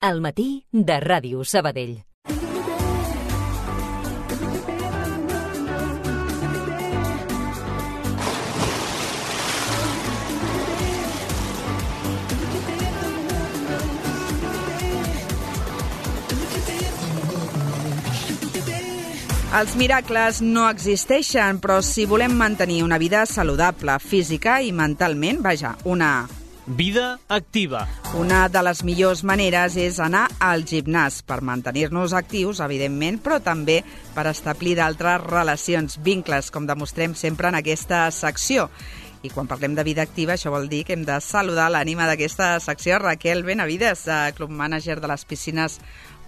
al matí de Ràdio Sabadell. Els miracles no existeixen, però si volem mantenir una vida saludable física i mentalment, vaja, una Vida activa. Una de les millors maneres és anar al gimnàs per mantenir-nos actius, evidentment, però també per establir d'altres relacions, vincles, com demostrem sempre en aquesta secció. I quan parlem de vida activa, això vol dir que hem de saludar l'ànima d'aquesta secció, Raquel Benavides, club mànager de les piscines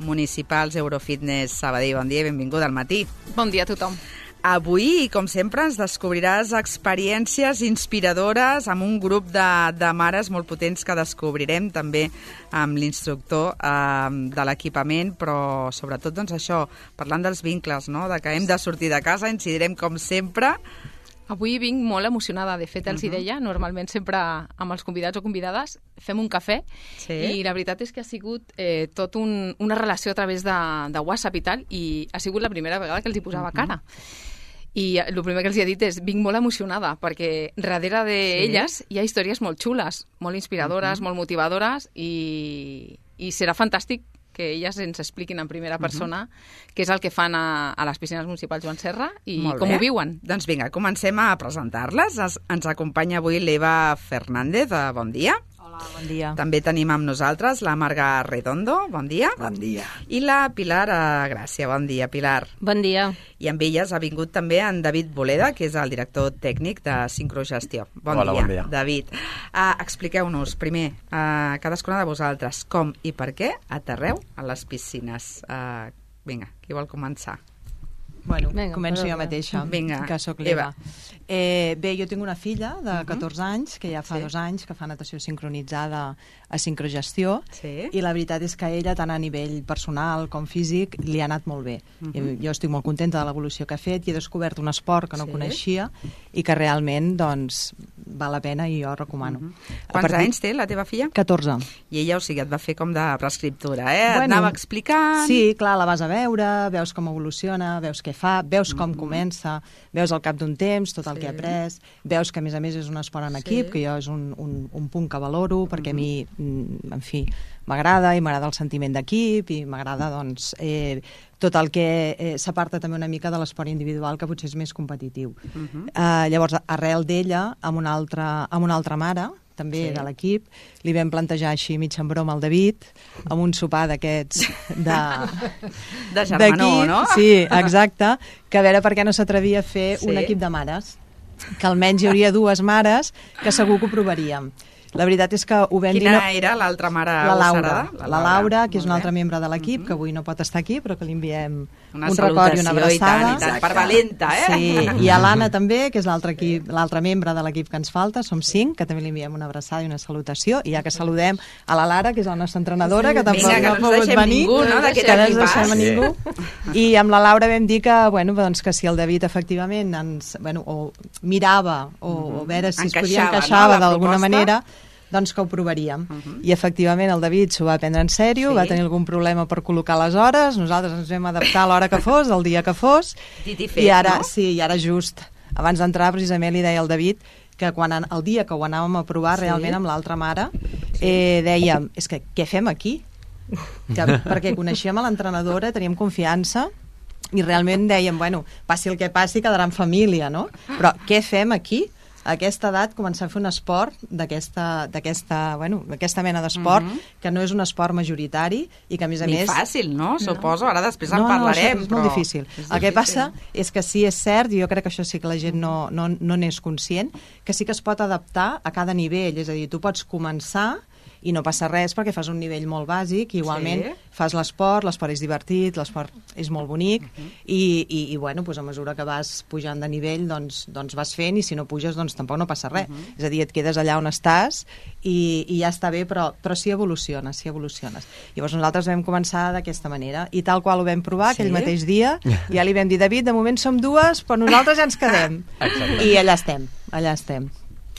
municipals Eurofitness Sabadell. Bon dia i benvinguda al matí. Bon dia a tothom. Avui, com sempre, ens descobriràs experiències inspiradores amb un grup de, de mares molt potents que descobrirem també amb l'instructor eh, de l'equipament, però sobretot doncs, això, parlant dels vincles, no? de que hem de sortir de casa, incidirem com sempre Avui vinc molt emocionada. De fet, els uh -huh. hi deia, normalment sempre amb els convidats o convidades fem un cafè Sí. i la veritat és que ha sigut eh, tot un, una relació a través de, de WhatsApp i tal i ha sigut la primera vegada que els hi posava uh -huh. I el primer que els he dit és vinc molt emocionada perquè darrere d'elles sí. hi ha històries molt xules, molt inspiradores, uh -huh. molt motivadores i, i serà fantàstic que elles ens expliquin en primera persona uh -huh. què és el que fan a, a les piscines municipals Joan Serra i com ho viuen. Doncs vinga, comencem a presentar-les. Es, ens acompanya avui l'Eva Fernández. eh, Bon dia. Hola, bon dia. També tenim amb nosaltres la Marga Redondo. Bon dia. Bon dia. I la Pilar eh, Gràcia. Bon dia, Pilar. Bon dia. I amb elles ha vingut també en David Boleda, que és el director tècnic de Sincrogestió. Bon Hola, dia, bon dia. David. Uh, Expliqueu-nos, primer, uh, cadascuna de vosaltres, com i per què aterreu a les piscines. Uh, vinga, qui vol començar? Bueno, Vinga, començo jo mateixa, Vinga, que sóc Eva. l'Eva. Eh, bé, jo tinc una filla de 14 anys, que ja fa Sí. dos anys que fa natació sincronitzada a sincrogestió, Sí. i la veritat és que a ella, tant a nivell personal com físic, li ha anat molt bé. I Jo estic molt contenta de l'evolució que ha fet i he descobert un esport que no Sí. coneixia i que realment, doncs, val la pena i jo recomano. A Quants partir- anys té la teva filla? 14. I ella, o sigui, et va fer com de prescriptura, eh? Et Bueno, anava explicant... Sí, clar, la vas a veure, veus com evoluciona, veus què fa, veus com comença, veus al cap d'un temps tot el Sí. que ha après, veus que a més a més és un esport en equip, Sí. que jo és un, un, un punt que valoro, perquè a mi, mm, en fi, m'agrada i m'agrada el sentiment d'equip i m'agrada, doncs, eh, tot el que eh, s'aparta també una mica de l'esport individual, que potser és més competitiu. eh, llavors, arrel d'ella, amb, una altra, amb una altra mare, també Sí. de l'equip, li vam plantejar així mig en broma al David, amb un sopar d'aquests de, De germanor, no? Sí, exacte, que a veure per què no s'atrevia a fer Sí. un equip de mares, que almenys hi hauria dues mares que segur que ho provaríem. La veritat és que ho vam dir... Quina era l'altra mare la Laura, agosarada? la Laura, que és Molt un bé. altre membre de l'equip, que avui no pot estar aquí, però que li enviem Una un record i una salutació i tant, abraçada. i tant, per valenta, eh? Sí, i a l'Anna també, que és l'altre equip, l'altre membre de l'equip que ens falta, som cinc, que també li enviem una abraçada i una salutació, i ja que saludem a la Lara, que és la nostra entrenadora, que tampoc Vinga, que no ha pogut venir, ningú, no, que no ens deixem a Sí. ningú. I amb la Laura vam dir que, bueno, doncs que si el David efectivament ens, bueno, o mirava o, o veure si es podia Encaixava, encaixava no, d'alguna manera, doncs que ho provaríem. I efectivament el David s'ho va prendre en sèrio, Sí. va tenir algun problema per col·locar les hores, nosaltres ens vam adaptar a l'hora que fos, el dia que fos, Dit i fet, i ara, no? sí, i ara just, abans d'entrar precisament li deia al David que quan an- el dia que ho anàvem a provar Sí. realment amb l'altra mare, eh, dèiem, és que què fem aquí? Que, perquè coneixíem a l'entrenadora, teníem confiança, i realment dèiem, bueno, passi el que passi, quedarà en família, no? Però què fem aquí? A aquesta edat començar a fer un esport d'aquesta bueno, mena d'esport que no és un esport majoritari i que a més a Ni més fàcil, no? Suposo, ara després en no, parlarem. No, és però molt difícil. és El que passa és que sí, és cert, i jo crec que això sí que la gent no no, no n'és conscient, que sí que es pot adaptar a cada nivell, és a dir, tu pots començar i no passa res perquè fas un nivell molt bàsic, igualment Sí. fas l'esport, l'esport és divertit, l'esport és molt bonic, Mhm. i, i, i bueno, doncs a mesura que vas pujant de nivell doncs, doncs vas fent, i si no puges doncs tampoc no passa res. Mhm. És a dir, et quedes allà on estàs i, i ja està bé, però, però sí evoluciones, sí evoluciones. Llavors nosaltres vam començar d'aquesta manera, i tal qual ho vam provar Sí? aquell mateix dia, ja li vam dir, David, de moment som dues, però nosaltres ja ens quedem. I allà estem, allà estem.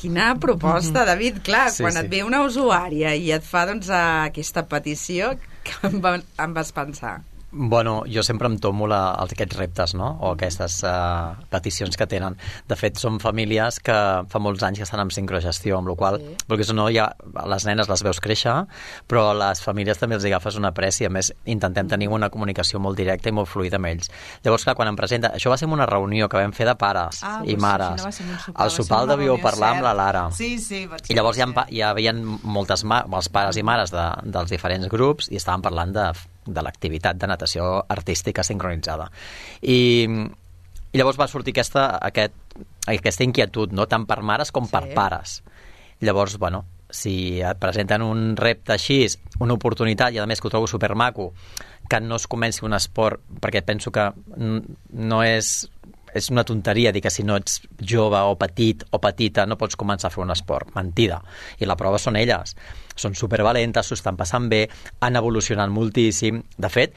Quina proposta, David. Clar, Sí, quan sí. et ve una usuària i et fa doncs, aquesta petició, Què em, va, em vas pensar? Bueno, jo sempre em tomo la, aquests reptes, no? O aquestes uh, peticions que tenen. De fet, són famílies que fa molts anys que estan en sincrogestió, amb la qual sí. perquè no, ja, les nenes les veus créixer, però les famílies també els agafes una pressió. A més, intentem tenir una comunicació molt directa i molt fluida amb ells. Llavors, clar, quan em presenta... Això va ser una reunió que vam fer de pares Ah, i mares. sí, no va ser sopar, Al sopar el devíeu parlar amb la cert. Lara. Sí, sí, I llavors ha, hi havia moltes ma els pares i mares de, dels diferents grups i estàvem parlant de, de l'activitat de natació artística sincronitzada. I, i llavors va sortir aquesta, aquest, aquesta inquietud, no? tant per mares com sí. per pares. Llavors, bueno, si et presenten un repte així, una oportunitat, i a més que ho trobo supermaco, que no es comenci un esport, perquè penso que no és és una tonteria dir que si no ets jove o petit o petita no pots començar a fer un esport. Mentida. I la prova són elles. Són supervalentes, s'ho estan passant bé, han evolucionat moltíssim. De fet,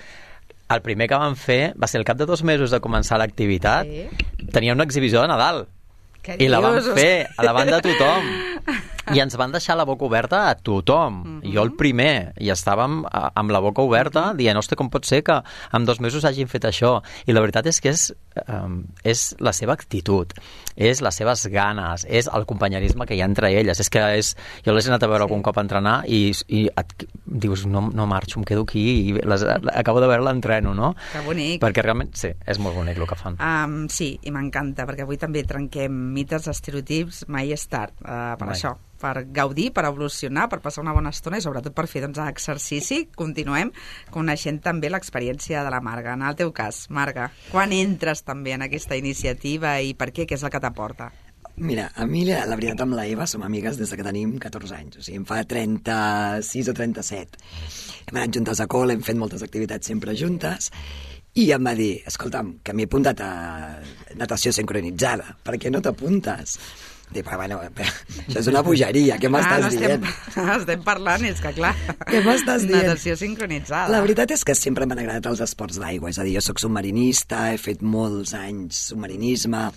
el primer que van fer va ser al cap de dos mesos de començar l'activitat. Sí. Tenia una exhibició de Nadal. Què I la van fer a davant de tothom. I ens van deixar la boca oberta a tothom. Mhm. Jo el primer. I estàvem amb la boca oberta dient, ostres, com pot ser que en dos mesos hagin fet això? I la veritat és que és, um, és la seva actitud, és les seves ganes, és el companyerisme que hi ha entre elles. És que és... Jo les he anat a veure sí. algun cop a entrenar i, i et, dius, no, no marxo, em quedo aquí i les, acabo de veure l'entreno, no? Que bonic. Perquè realment, sí, és molt bonic el que fan. Um, sí, i m'encanta, perquè avui també trenquem mites, estereotips, mai és tard uh, per Mai. això, per gaudir, per evolucionar, per passar una bona estona i sobretot per fer doncs, exercici. Continuem coneixent també l'experiència de la Marga. En el teu cas, Marga, quan entres també en aquesta iniciativa i per què? Què és el que t'aporta? Mira, a mi la, la veritat amb la Eva som amigues des de que tenim 14 anys, o sigui, em fa 36 o 37. Hem anat juntes a col, hem fet moltes activitats sempre juntes, i em va dir, escolta'm, que m'he apuntat a natació sincronitzada, per què no t'apuntes? Dic, "Però, bueno, això és una bogeria, què m'estàs no estem, dient? estem parlant, és que clar... Què m'estàs dient? Natació sincronitzada. La veritat és que sempre m'han agradat els esports d'aigua, és a dir, jo sóc submarinista, he fet molts anys submarinisme...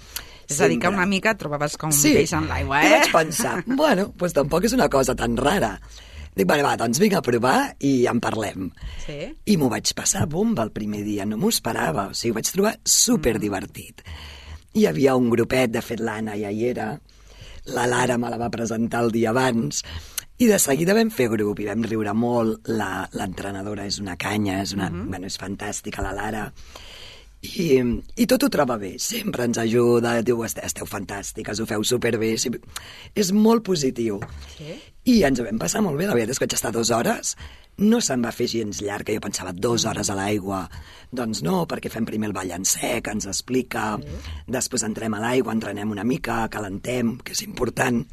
És a dir, que sempre. una mica et trobaves com un Sí. peix en l'aigua, eh? vaig pensar, bueno, doncs tampoc és una cosa tan rara. Dic, vale, va, doncs vinc a provar i en parlem. Sí. I m'ho vaig passar bomba el primer dia, no m'ho esperava, o sigui, ho vaig trobar superdivertit. Hi havia un grupet, de fet l'Anna ja hi era, la Lara me la va presentar el dia abans, i de seguida vam fer grup i vam riure molt. La- L'entrenadora és una canya, és, una, bueno, és fantàstica, la Lara. I, I tot ho troba bé, sempre ens ajuda, diu, "Este- esteu fantàstiques, ho feu superbé, sí, és molt positiu. Sí. I ens ho vam passar molt bé, la veritat és que vaig estar dues hores, no se'n va fer gens llarg, que jo pensava dues hores a l'aigua. Doncs no, perquè fem primer el ball en sec, ens explica, després entrem a l'aigua, entrenem una mica, calentem, que és important.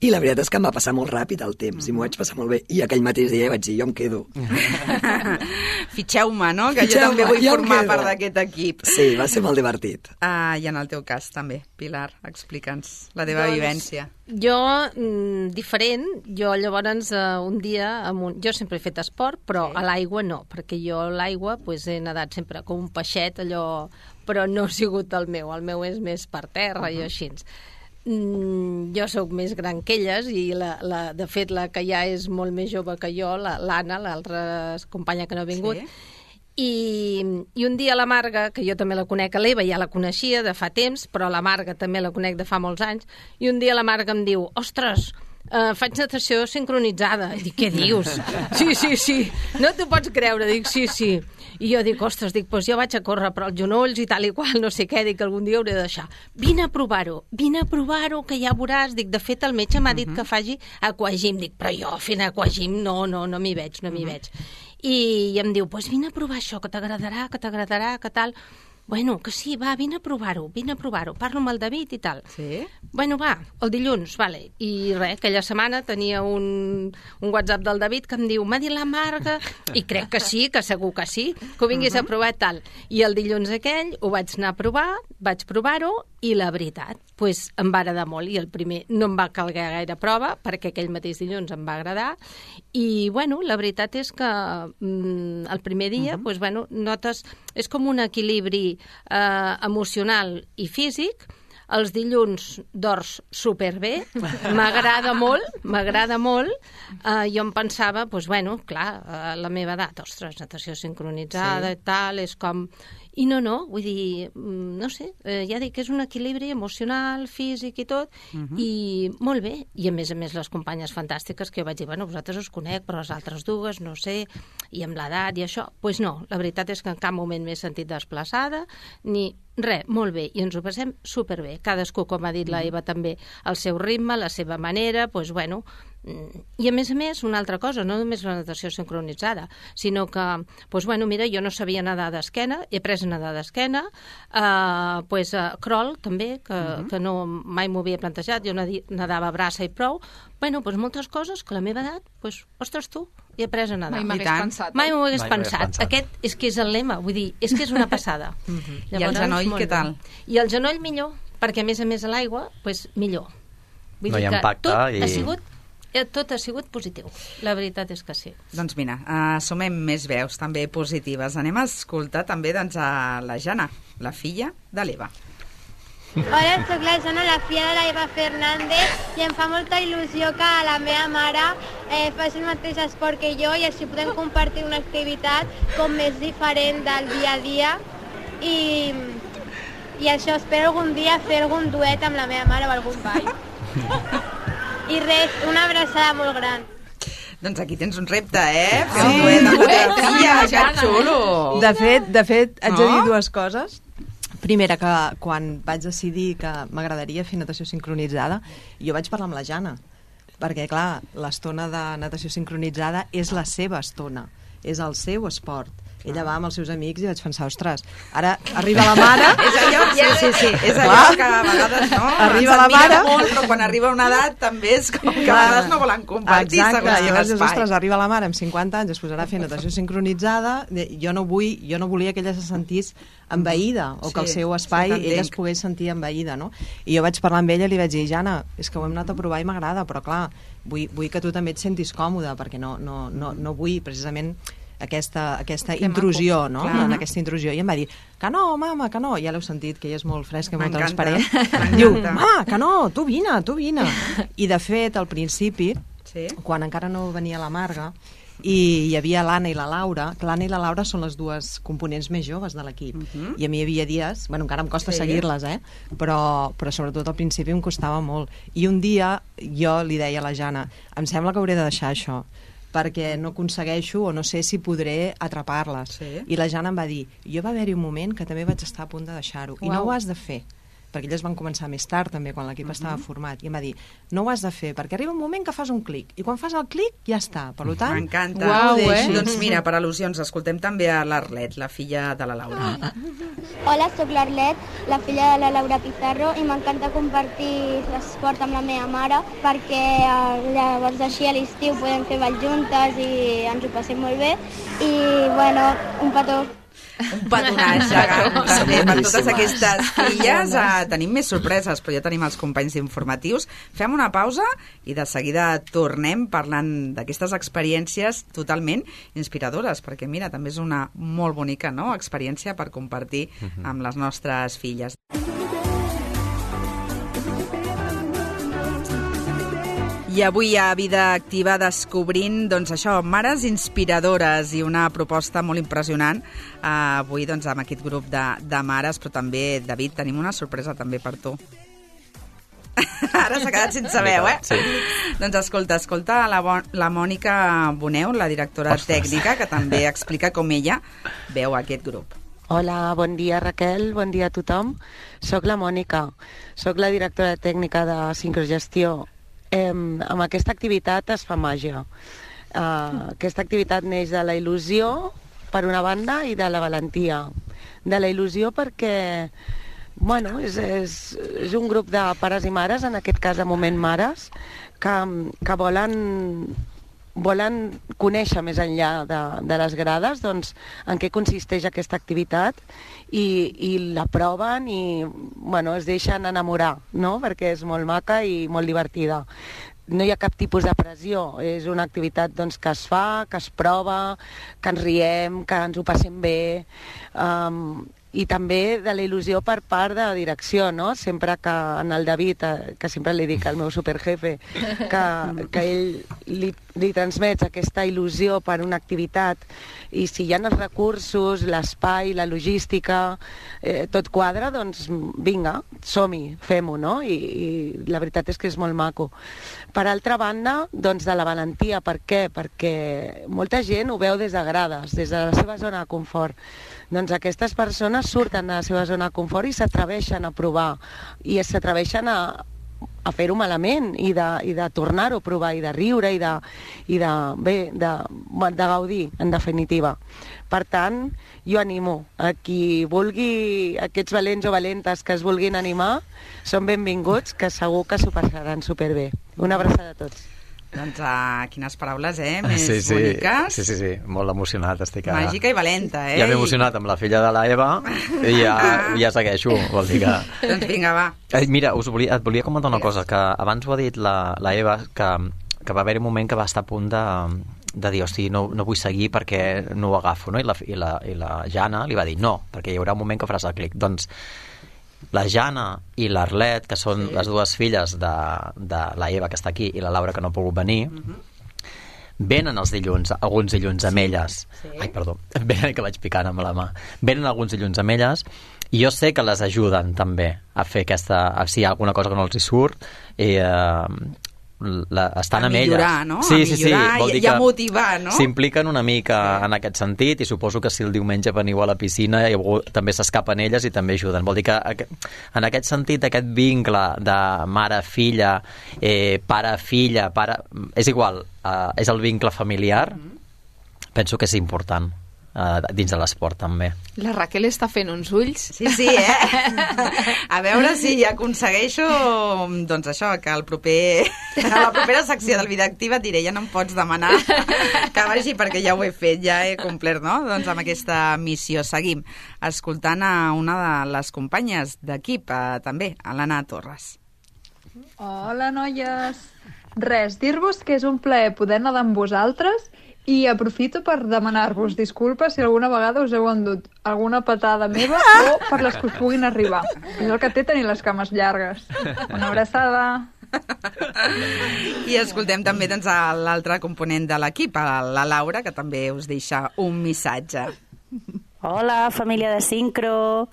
I la veritat és que em va passar molt ràpid el temps, i m'ho vaig passar molt bé. I aquell mateix dia vaig dir, jo em quedo. Fitxeu-me, no? Que jo Fitxeu-me, també vull jo formar part d'aquest equip. Sí, va ser molt divertit. Ah, I en el teu cas també, Pilar, explica'ns la teva Doncs, vivència. Jo, mm, diferent, jo llavors eh, un dia, amb un, jo sempre he fet esport, però Sí. sí. a l'aigua no, perquè jo a l'aigua pues, he nedat sempre com un peixet, allò, però no ha sigut el meu, el meu és més per terra uh -huh. i així. Mm, jo sóc més gran que elles i la, la, de fet la que ja és molt més jove que jo, la- l'Anna, l'altra companya que no ha vingut, Sí. i, I un dia la Marga, que jo també la conec a l'Eva, ja la coneixia de fa temps, però la Marga també la conec de fa molts anys, i un dia la Marga em diu, ostres, uh, faig natació sincronitzada. I dic, què dius? Sí, sí, sí, no t'ho pots creure. Dic, sí, sí. I jo dic, ostres, dic, doncs jo vaig a córrer per als genolls i tal i qual, no sé què, dic, algun dia hauré de deixar. Vine a provar-ho, vine a provar-ho, que ja veuràs. Dic, de fet, el metge m'ha dit que faci aquagim. Dic, però jo fent aquagim no, no, no m'hi veig, no m'hi veig. I, I em diu, doncs vine a provar això, que t'agradarà, que t'agradarà, que tal. Bueno, que sí, va, vine a provar-ho, vine a provar-ho. Parlo amb el David i tal. Sí? Bueno, va, el dilluns, vale. I res, aquella setmana tenia un, un WhatsApp del David que em diu, m'ha dit la Marga, i crec que sí, que segur que sí, que ho vinguis uh -huh. a provar tal. I el dilluns aquell ho vaig anar a provar, vaig provar-ho, i la veritat, pues, em va agradar molt. I el primer no em va calgar gaire prova, perquè aquell mateix dilluns em va agradar. I, bueno, la veritat és que mm, el primer dia, uh -huh. pues, bueno, notes... És com un equilibri eh, emocional i físic, Els dilluns dors superbé, m'agrada molt, m'agrada molt. Uh, jo em pensava, doncs, bueno, clar, a la meva edat, ostres, natació sincronitzada sí. i tal, és com... I no, no, vull dir, mm, no sé, eh, ja dic que és un equilibri emocional, físic i tot, uh -huh. i molt bé. I a més a més les companyes fantàstiques que jo vaig dir, bueno, vosaltres us conec, però les altres dues, no sé, i amb l'edat i això, doncs pues no, la veritat és que en cap moment m'he sentit desplaçada, ni res, molt bé, i ens ho passem superbé. Cadascú, com ha dit la Eva també, el seu ritme, la seva manera, doncs bueno, i a més a més, una altra cosa, no només la natació sincronitzada, sinó que, doncs, bueno, mira, jo no sabia nedar d'esquena, he après a nedar d'esquena, eh, pues, uh, crawl també, que, uh -huh. que no, mai m'ho havia plantejat, jo nedava braça i prou, bueno, doncs moltes coses que a la meva edat, doncs, ostres tu, he après a nedar. Mai m'hagués pensat. Mai m'ho hagués pensat. pensat. Aquest és que és el lema, vull dir, és que és una passada. uh -huh. I el genoll, què bé. tal? I el genoll millor, perquè a més a més a l'aigua, doncs millor. Vull No dir hi ha que impacte tot i- ha sigut eh, tot ha sigut positiu. La veritat és que sí. Doncs mira, uh, sumem més veus també positives. Anem a escoltar també doncs, a la Jana, la filla de l'Eva. Hola, sóc la Jana, la filla de la Eva Fernández i em fa molta il·lusió que la meva mare eh, faci el mateix esport que jo i així podem compartir una activitat com més diferent del dia a dia i, i això espero algun dia fer algun duet amb la meva mare o algun ball. I res, una abraçada molt gran. Doncs aquí tens un repte, eh? Fer un duet amb la teva filla, que xulo! De fet, de fet, haig de dir dues coses. Primera, que quan vaig decidir que m'agradaria fer natació sincronitzada, jo vaig parlar amb la Jana, perquè, clar, l'estona de natació sincronitzada és la seva estona, és el seu esport. Ella va amb els seus amics i vaig pensar, ostres, ara arriba la mare... És allò, sí, sí, sí, és allò Clar. que a vegades no, Arriba la mare. molt, però quan arriba una edat també és com que a vegades no volen compartir Exacte, segons quin llavors espai. ostres, arriba la mare amb 50 anys, es posarà a fer natació sincronitzada, jo no vull, jo no volia que ella se sentís envaïda, o que Sí, el seu sí, espai t'entenc. ella es pogués sentir envaïda, no? I jo vaig parlar amb ella i li vaig dir, Jana, és que ho hem anat a provar i m'agrada, però clar, vull, vull que tu també et sentis còmode, perquè no, no, no, no vull precisament aquesta, aquesta intrusió, no? Clar. En aquesta intrusió. I em va dir, que no, mama, que no. Ja l'heu sentit, que ella és molt fresca i molt transparent. Diu, mama, que no, tu vine, tu vine. I de fet, al principi, Sí. quan encara no venia la Marga, i hi havia l'Anna i la Laura, que l'Anna i la Laura són les dues components més joves de l'equip. Uh -huh. I a mi hi havia dies, bueno, encara em costa sí. seguir-les, eh? Però, però sobretot al principi em costava molt. I un dia jo li deia a la Jana, em sembla que hauré de deixar això, perquè no aconsegueixo o no sé si podré atrapar-les. Sí. I la Jana em va dir, jo va haver-hi un moment que també vaig estar a punt de deixar-ho, i no ho has de fer perquè elles van començar més tard també quan l'equip uh -huh. estava format i em va dir, no ho has de fer perquè arriba un moment que fas un clic i quan fas el clic ja està, per tant M'encanta. ho deixis. Doncs mira, per al·lusions, escoltem també a l'Arlet, la filla de la Laura. Hola, sóc l'Arlet, la filla de la Laura Pizarro i m'encanta compartir l'esport amb la meva mare perquè eh, llavors així a l'estiu podem fer ball juntes i ens ho passem molt bé i bueno, un petó. Un petonatge gegant, també, per totes aquestes filles. Uh, tenim més sorpreses, però ja tenim els companys informatius. Fem una pausa i de seguida tornem parlant d'aquestes experiències totalment inspiradores, perquè mira, també és una molt bonica no? experiència per compartir amb les nostres filles. I avui a Vida Activa descobrint doncs, això, mares inspiradores i una proposta molt impressionant eh, avui doncs, amb aquest grup de, de mares, però també, David, tenim una sorpresa també per tu. Ara s'ha quedat sense veu, eh? Sí. Doncs escolta, escolta la, Bo la Mònica Boneu, la directora Ostres. tècnica, que també explica com ella veu aquest grup. Hola, bon dia Raquel, bon dia a tothom. Soc la Mònica, soc la directora tècnica de Sincrogestió. Eh, amb aquesta activitat es fa màgia. Uh, aquesta activitat neix de la il·lusió, per una banda, i de la valentia. De la il·lusió perquè bueno, és, és, és un grup de pares i mares, en aquest cas de moment mares, que, que volen volen conèixer més enllà de, de les grades doncs, en què consisteix aquesta activitat i, i la proven i bueno, es deixen enamorar, no? perquè és molt maca i molt divertida. No hi ha cap tipus de pressió, és una activitat doncs, que es fa, que es prova, que ens riem, que ens ho passem bé. Um, i també de la il·lusió per part de la direcció, no? Sempre que en el David, eh, que sempre li dic al meu superjefe, que, que ell li, li transmets aquesta il·lusió per una activitat i si hi ha els recursos, l'espai, la logística, eh, tot quadra, doncs vinga, som-hi, fem-ho, no? I, I la veritat és que és molt maco. Per altra banda, doncs de la valentia, per què? Perquè molta gent ho veu des de grades, des de la seva zona de confort doncs aquestes persones surten de la seva zona de confort i s'atreveixen a provar i s'atreveixen a, a fer-ho malament i de, i de tornar-ho a provar i de riure i de, i de, bé, de, de gaudir, en definitiva. Per tant, jo animo a qui vulgui, aquests valents o valentes que es vulguin animar, són benvinguts, que segur que s'ho passaran superbé. Una abraçada a tots. Doncs uh, quines paraules, eh? Més sí, sí, boniques. Sí, sí, sí, molt emocionat estic ara. Màgica i valenta, eh? Ja m'he emocionat amb la filla de la Eva i ja, ja segueixo, vol dir que... doncs vinga, va. Eh, mira, us volia, et volia comentar una cosa, que abans ho ha dit la, la Eva, que, que va haver un moment que va estar a punt de, de dir, hosti, no, no vull seguir perquè no ho agafo, no? I la, i la, i la Jana li va dir, no, perquè hi haurà un moment que faràs el clic. Doncs la Jana i l'Arlet, que són sí. les dues filles de, de la Eva, que està aquí, i la Laura, que no ha pogut venir, uh. -huh. venen els dilluns, alguns dilluns amb elles. sí. Ai, perdó, venen que vaig picant amb la mà. Venen alguns dilluns amb elles i jo sé que les ajuden també a fer aquesta... A, si hi ha alguna cosa que no els hi surt, i, eh, la, estan A amb millorar, elles. no? Sí, A sí, sí. millorar Vol i- dir i a que motivar, no? S'impliquen una mica en aquest sentit i suposo que si el diumenge veniu a la piscina i algú també s'escapen elles i també ajuden. Vol dir que en aquest sentit, aquest vincle de mare-filla, eh, pare-filla, pare... és igual, eh, és el vincle familiar, penso que és important eh, dins de l'esport també. La Raquel està fent uns ulls. Sí, sí, eh? A veure si aconsegueixo, doncs això, que el proper, a la propera secció del Vida Activa et diré, ja no em pots demanar que vagi perquè ja ho he fet, ja he complert, no? Doncs amb aquesta missió. Seguim escoltant a una de les companyes d'equip, eh, també, a l'Anna Torres. Hola, noies! Res, dir-vos que és un plaer poder nedar amb vosaltres i aprofito per demanar-vos disculpes si alguna vegada us heu endut alguna patada meva o per les que us puguin arribar. És el que té tenir les cames llargues. Una abraçada! I escoltem també doncs, l'altre component de l'equip, a la Laura, que també us deixa un missatge. Hola, família de Sincro.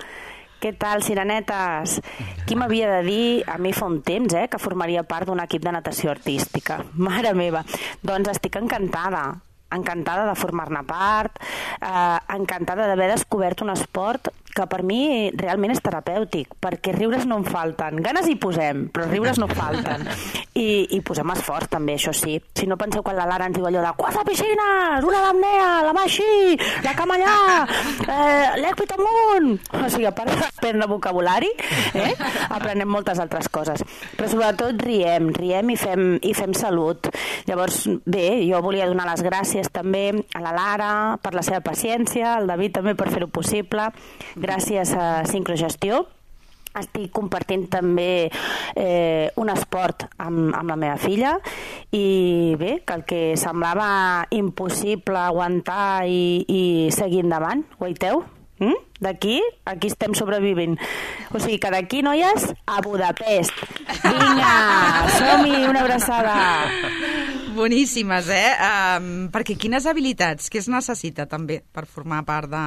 Què tal, sirenetes? Qui m'havia de dir, a mi fa un temps, eh, que formaria part d'un equip de natació artística? Mare meva. Doncs estic encantada encantada de formar-ne part, eh, encantada d'haver descobert un esport que per mi realment és terapèutic, perquè riures no en falten. Ganes hi posem, però riures no falten. I, i posem esforç també, això sí. Si no penseu quan la Lara ens diu allò de quatre piscines, una d'apnea, la mà així, la cama allà, eh, l'èquit amunt... O sigui, a part d'aprendre vocabulari, eh, aprenem moltes altres coses. Però sobretot riem, riem i fem, i fem salut. Llavors, bé, jo volia donar les gràcies també a la Lara per la seva paciència, al David també per fer-ho possible, gràcies a Sincrogestió, estic compartint també eh, un esport amb, amb la meva filla i bé, que el que semblava impossible aguantar i, i seguir endavant, ho veiteu? Mm? D'aquí, aquí estem sobrevivint. O sigui que d'aquí, noies, a Budapest. Vinga, som-hi, una abraçada. Boníssimes, eh? Um, perquè quines habilitats, què es necessita també per formar part de,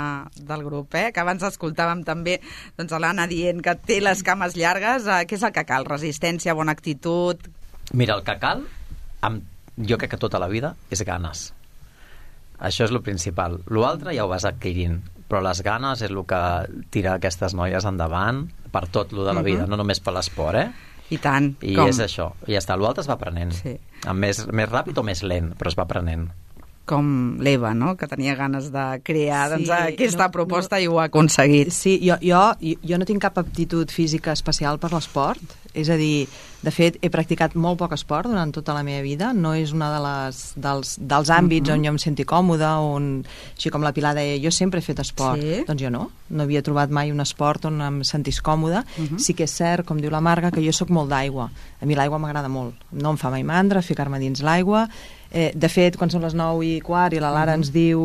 del grup, eh? Que abans escoltàvem també doncs, l'Anna dient que té les cames llargues. Uh, què és el que cal? Resistència, bona actitud? Mira, el que cal, amb, jo crec que tota la vida, és ganes. Això és el principal. L'altre ja ho vas adquirint, però les ganes és el que tira aquestes noies endavant per tot lo de la vida, Mhm. no només per l'esport, eh? I tant. I com, és això, i ja està. L'altre es va aprenent. Sí. Amb més, més ràpid o més lent, però es va aprenent. Com l'Eva, no? Que tenia ganes de crear Sí, doncs, aquesta no- proposta i ho ha aconseguit. Sí, jo, jo, jo no tinc cap aptitud física especial per l'esport, és a dir, de fet, he practicat molt poc esport durant tota la meva vida, no és una de les, dels, dels àmbits Mhm. on jo em senti còmode, on, així com la Pilar deia, jo sempre he fet esport, Sí. doncs jo no, no havia trobat mai un esport on em sentís còmode, Mhm. sí que és cert, com diu la Marga, que jo sóc molt d'aigua, a mi l'aigua m'agrada molt, no em fa mai mandra ficar-me dins l'aigua, Eh, de fet, quan són les 9 i quart i la Lara ens diu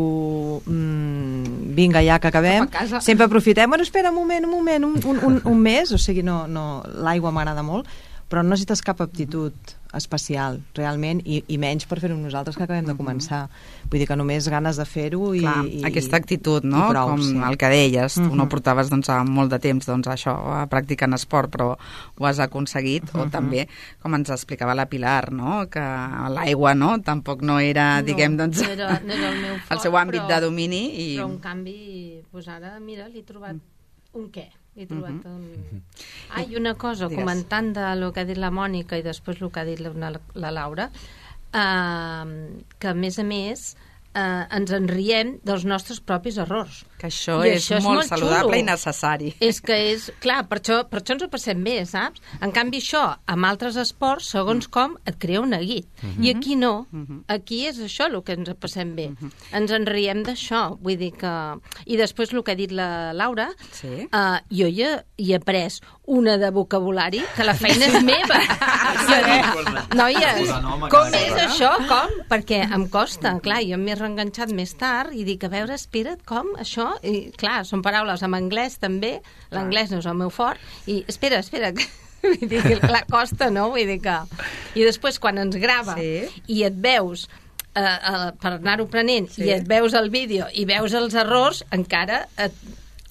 mm, vinga, ja que acabem. Sempre aprofitem, bueno, espera un moment, un moment, un, un, un, un mes, o sigui, no, no, l'aigua m'agrada molt, però no necessites cap aptitud especial, realment, i, i menys per fer-ho nosaltres que acabem de començar. Vull dir que només ganes de fer-ho i, Clar, i... aquesta actitud, no? prou, Com sí. el que deies, tu no Mhm. portaves doncs, a molt de temps doncs, això, a practicant esport, però ho has aconseguit, o Mhm. també, com ens explicava la Pilar, no? que l'aigua no? tampoc no era, No, diguem, doncs, no era, no era el meu fort, el seu àmbit però, de domini. I... Però, en canvi, doncs ara, mira, li he trobat un què. He trobat Mhm. un... Ah, i una cosa, Digues. comentant de lo que ha dit la Mònica i després el que ha dit la, la Laura, eh, que, a més a més, eh, ens en riem dels nostres propis errors. Que això I és molt saludable xulo. i necessari. És que és, clar, per això, per això ens ho passem bé, saps? En canvi, això, amb altres esports, segons com, et crea un neguit. Mhm. I aquí no. Aquí és això el que ens ho passem bé. Ens en riem d'això. Vull dir que... I després el que ha dit la Laura, sí. uh, jo hi he, hi he après una de vocabulari que la feina és meva. jo noies, com és això? Com? Perquè em costa, clar, jo m'he reenganxat més tard i dic, a veure, espera't, com, això? I, clar, són paraules en anglès també, l'anglès no és el meu fort, i espera, espera, que- vull dir que clar, costa, no? Vull dir que... I després, quan ens grava sí. i et veus eh, eh, per anar-ho prenent Sí. i et veus el vídeo i veus els errors, encara et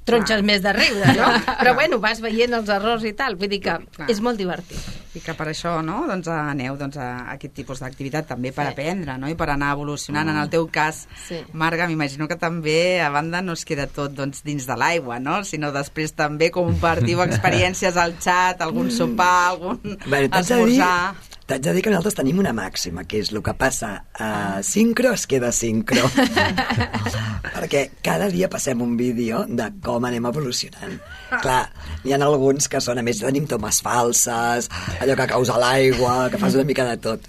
tronxes més de riure, no? Però bueno, vas veient els errors i tal, vull dir que Clar. és molt divertit. I que per això no, doncs, aneu doncs, a aquest tipus d'activitat també per Sí. aprendre no? i per anar evolucionant. En el teu cas, Sí. Marga, m'imagino que també a banda no es queda tot doncs, dins de l'aigua, no? sinó després també compartiu experiències al xat, algun sopar, algun Bé, dir, esmorzar... t'haig de dir que nosaltres tenim una màxima, que és el que passa a sincro es queda sincro. Perquè cada dia passem un vídeo de com anem evolucionant. Clar, n'hi ha alguns que són, a més, tenim tomes falses, allò que causa l'aigua, que fas una mica de tot.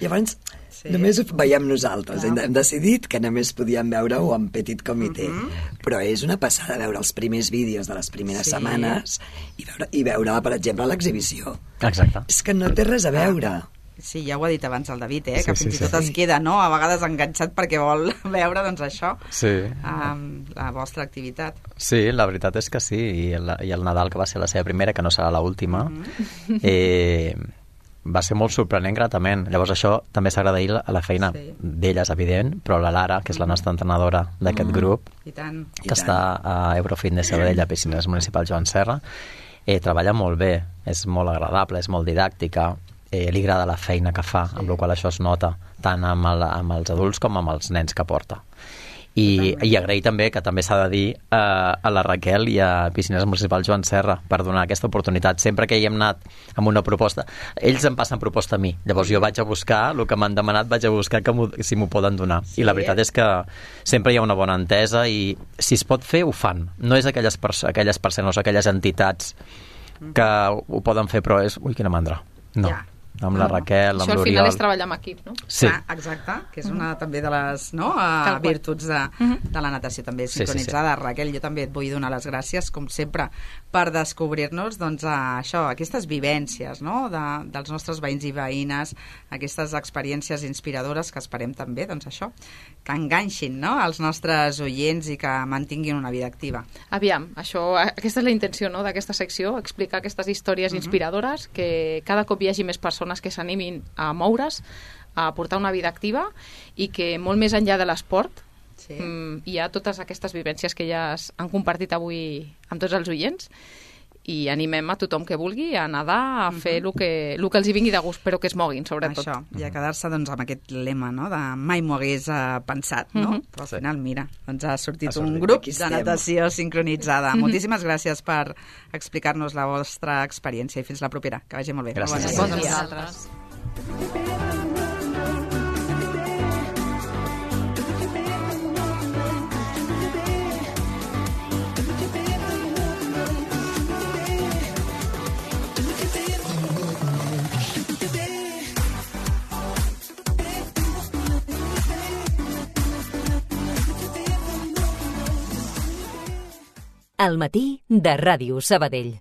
Llavors, Sí. Només ho veiem nosaltres. Hem, hem decidit que només podíem veure-ho en petit comitè. Uh -huh. Però és una passada veure els primers vídeos de les primeres Sí. setmanes i veure, i veure, per exemple, l'exhibició. Exacte. És que no té res a veure. Sí, ja ho ha dit abans el David, eh? Sí, que sí, fins sí. i tot es queda, no?, a vegades enganxat perquè vol veure, doncs, això, Sí. um, la vostra activitat. Sí, la veritat és que sí, i el, i el Nadal, que va ser la seva primera, que no serà l'última, eh, va ser molt sorprenent gratament. Llavors això també s'ha d'agrair a la feina Sí. d'elles, evident, però la Lara, que és la nostra entrenadora d'aquest Mhm. grup, I tant. que està a Eurofitness Sabadell, a Piscines Municipal Joan Serra, eh, treballa molt bé, és molt agradable, és molt didàctica, eh, li agrada la feina que fa, amb la qual això es nota tant amb, el, amb els adults com amb els nens que porta. I, i agrair també, que també s'ha de dir, eh, a la Raquel i a Piscines Municipal Joan Serra per donar aquesta oportunitat. Sempre que hi hem anat amb una proposta, ells em passen proposta a mi, llavors jo vaig a buscar, el que m'han demanat vaig a buscar que si m'ho poden donar. I la veritat és que sempre hi ha una bona entesa i si es pot fer, ho fan. No és aquelles, pers aquelles persones, aquelles entitats que ho poden fer, però és... Ui, quina mandra. No. Ja. Amb la Raquel, Això amb al final l'Oriol... és treballar amb equip, no? Sí. Clar, exacte, que és una també de les no, uh, virtuts de, de la natació també Sí, sí, sí. sincronitzada. Raquel, jo també et vull donar les gràcies, com sempre, per descobrir-nos doncs, això, aquestes vivències no, de, dels nostres veïns i veïnes, aquestes experiències inspiradores que esperem també, doncs això, que enganxin no, als nostres oients i que mantinguin una vida activa. Aviam, això, aquesta és la intenció no, d'aquesta secció, explicar aquestes històries inspiradores, que cada cop hi hagi més persones que s'animin a moure's, a portar una vida activa i que molt més enllà de l'esport Sí. mm, hi ha totes aquestes vivències que ja han compartit avui amb tots els oients i animem a tothom que vulgui a nedar, a fer el que, el que els hi vingui de gust, però que es moguin, sobretot. Això, i a quedar-se doncs, amb aquest lema no? de mai m'ho hagués eh, pensat, no? Mhm. Però al final, mira, doncs ha sortit, Ha sortit, un grup de natació sincronitzada. Mhm. Moltíssimes gràcies per explicar-nos la vostra experiència i fins la propera. Que vagi molt bé. Gràcies. Molt Bon dia. dia. El matí de Ràdio Sabadell.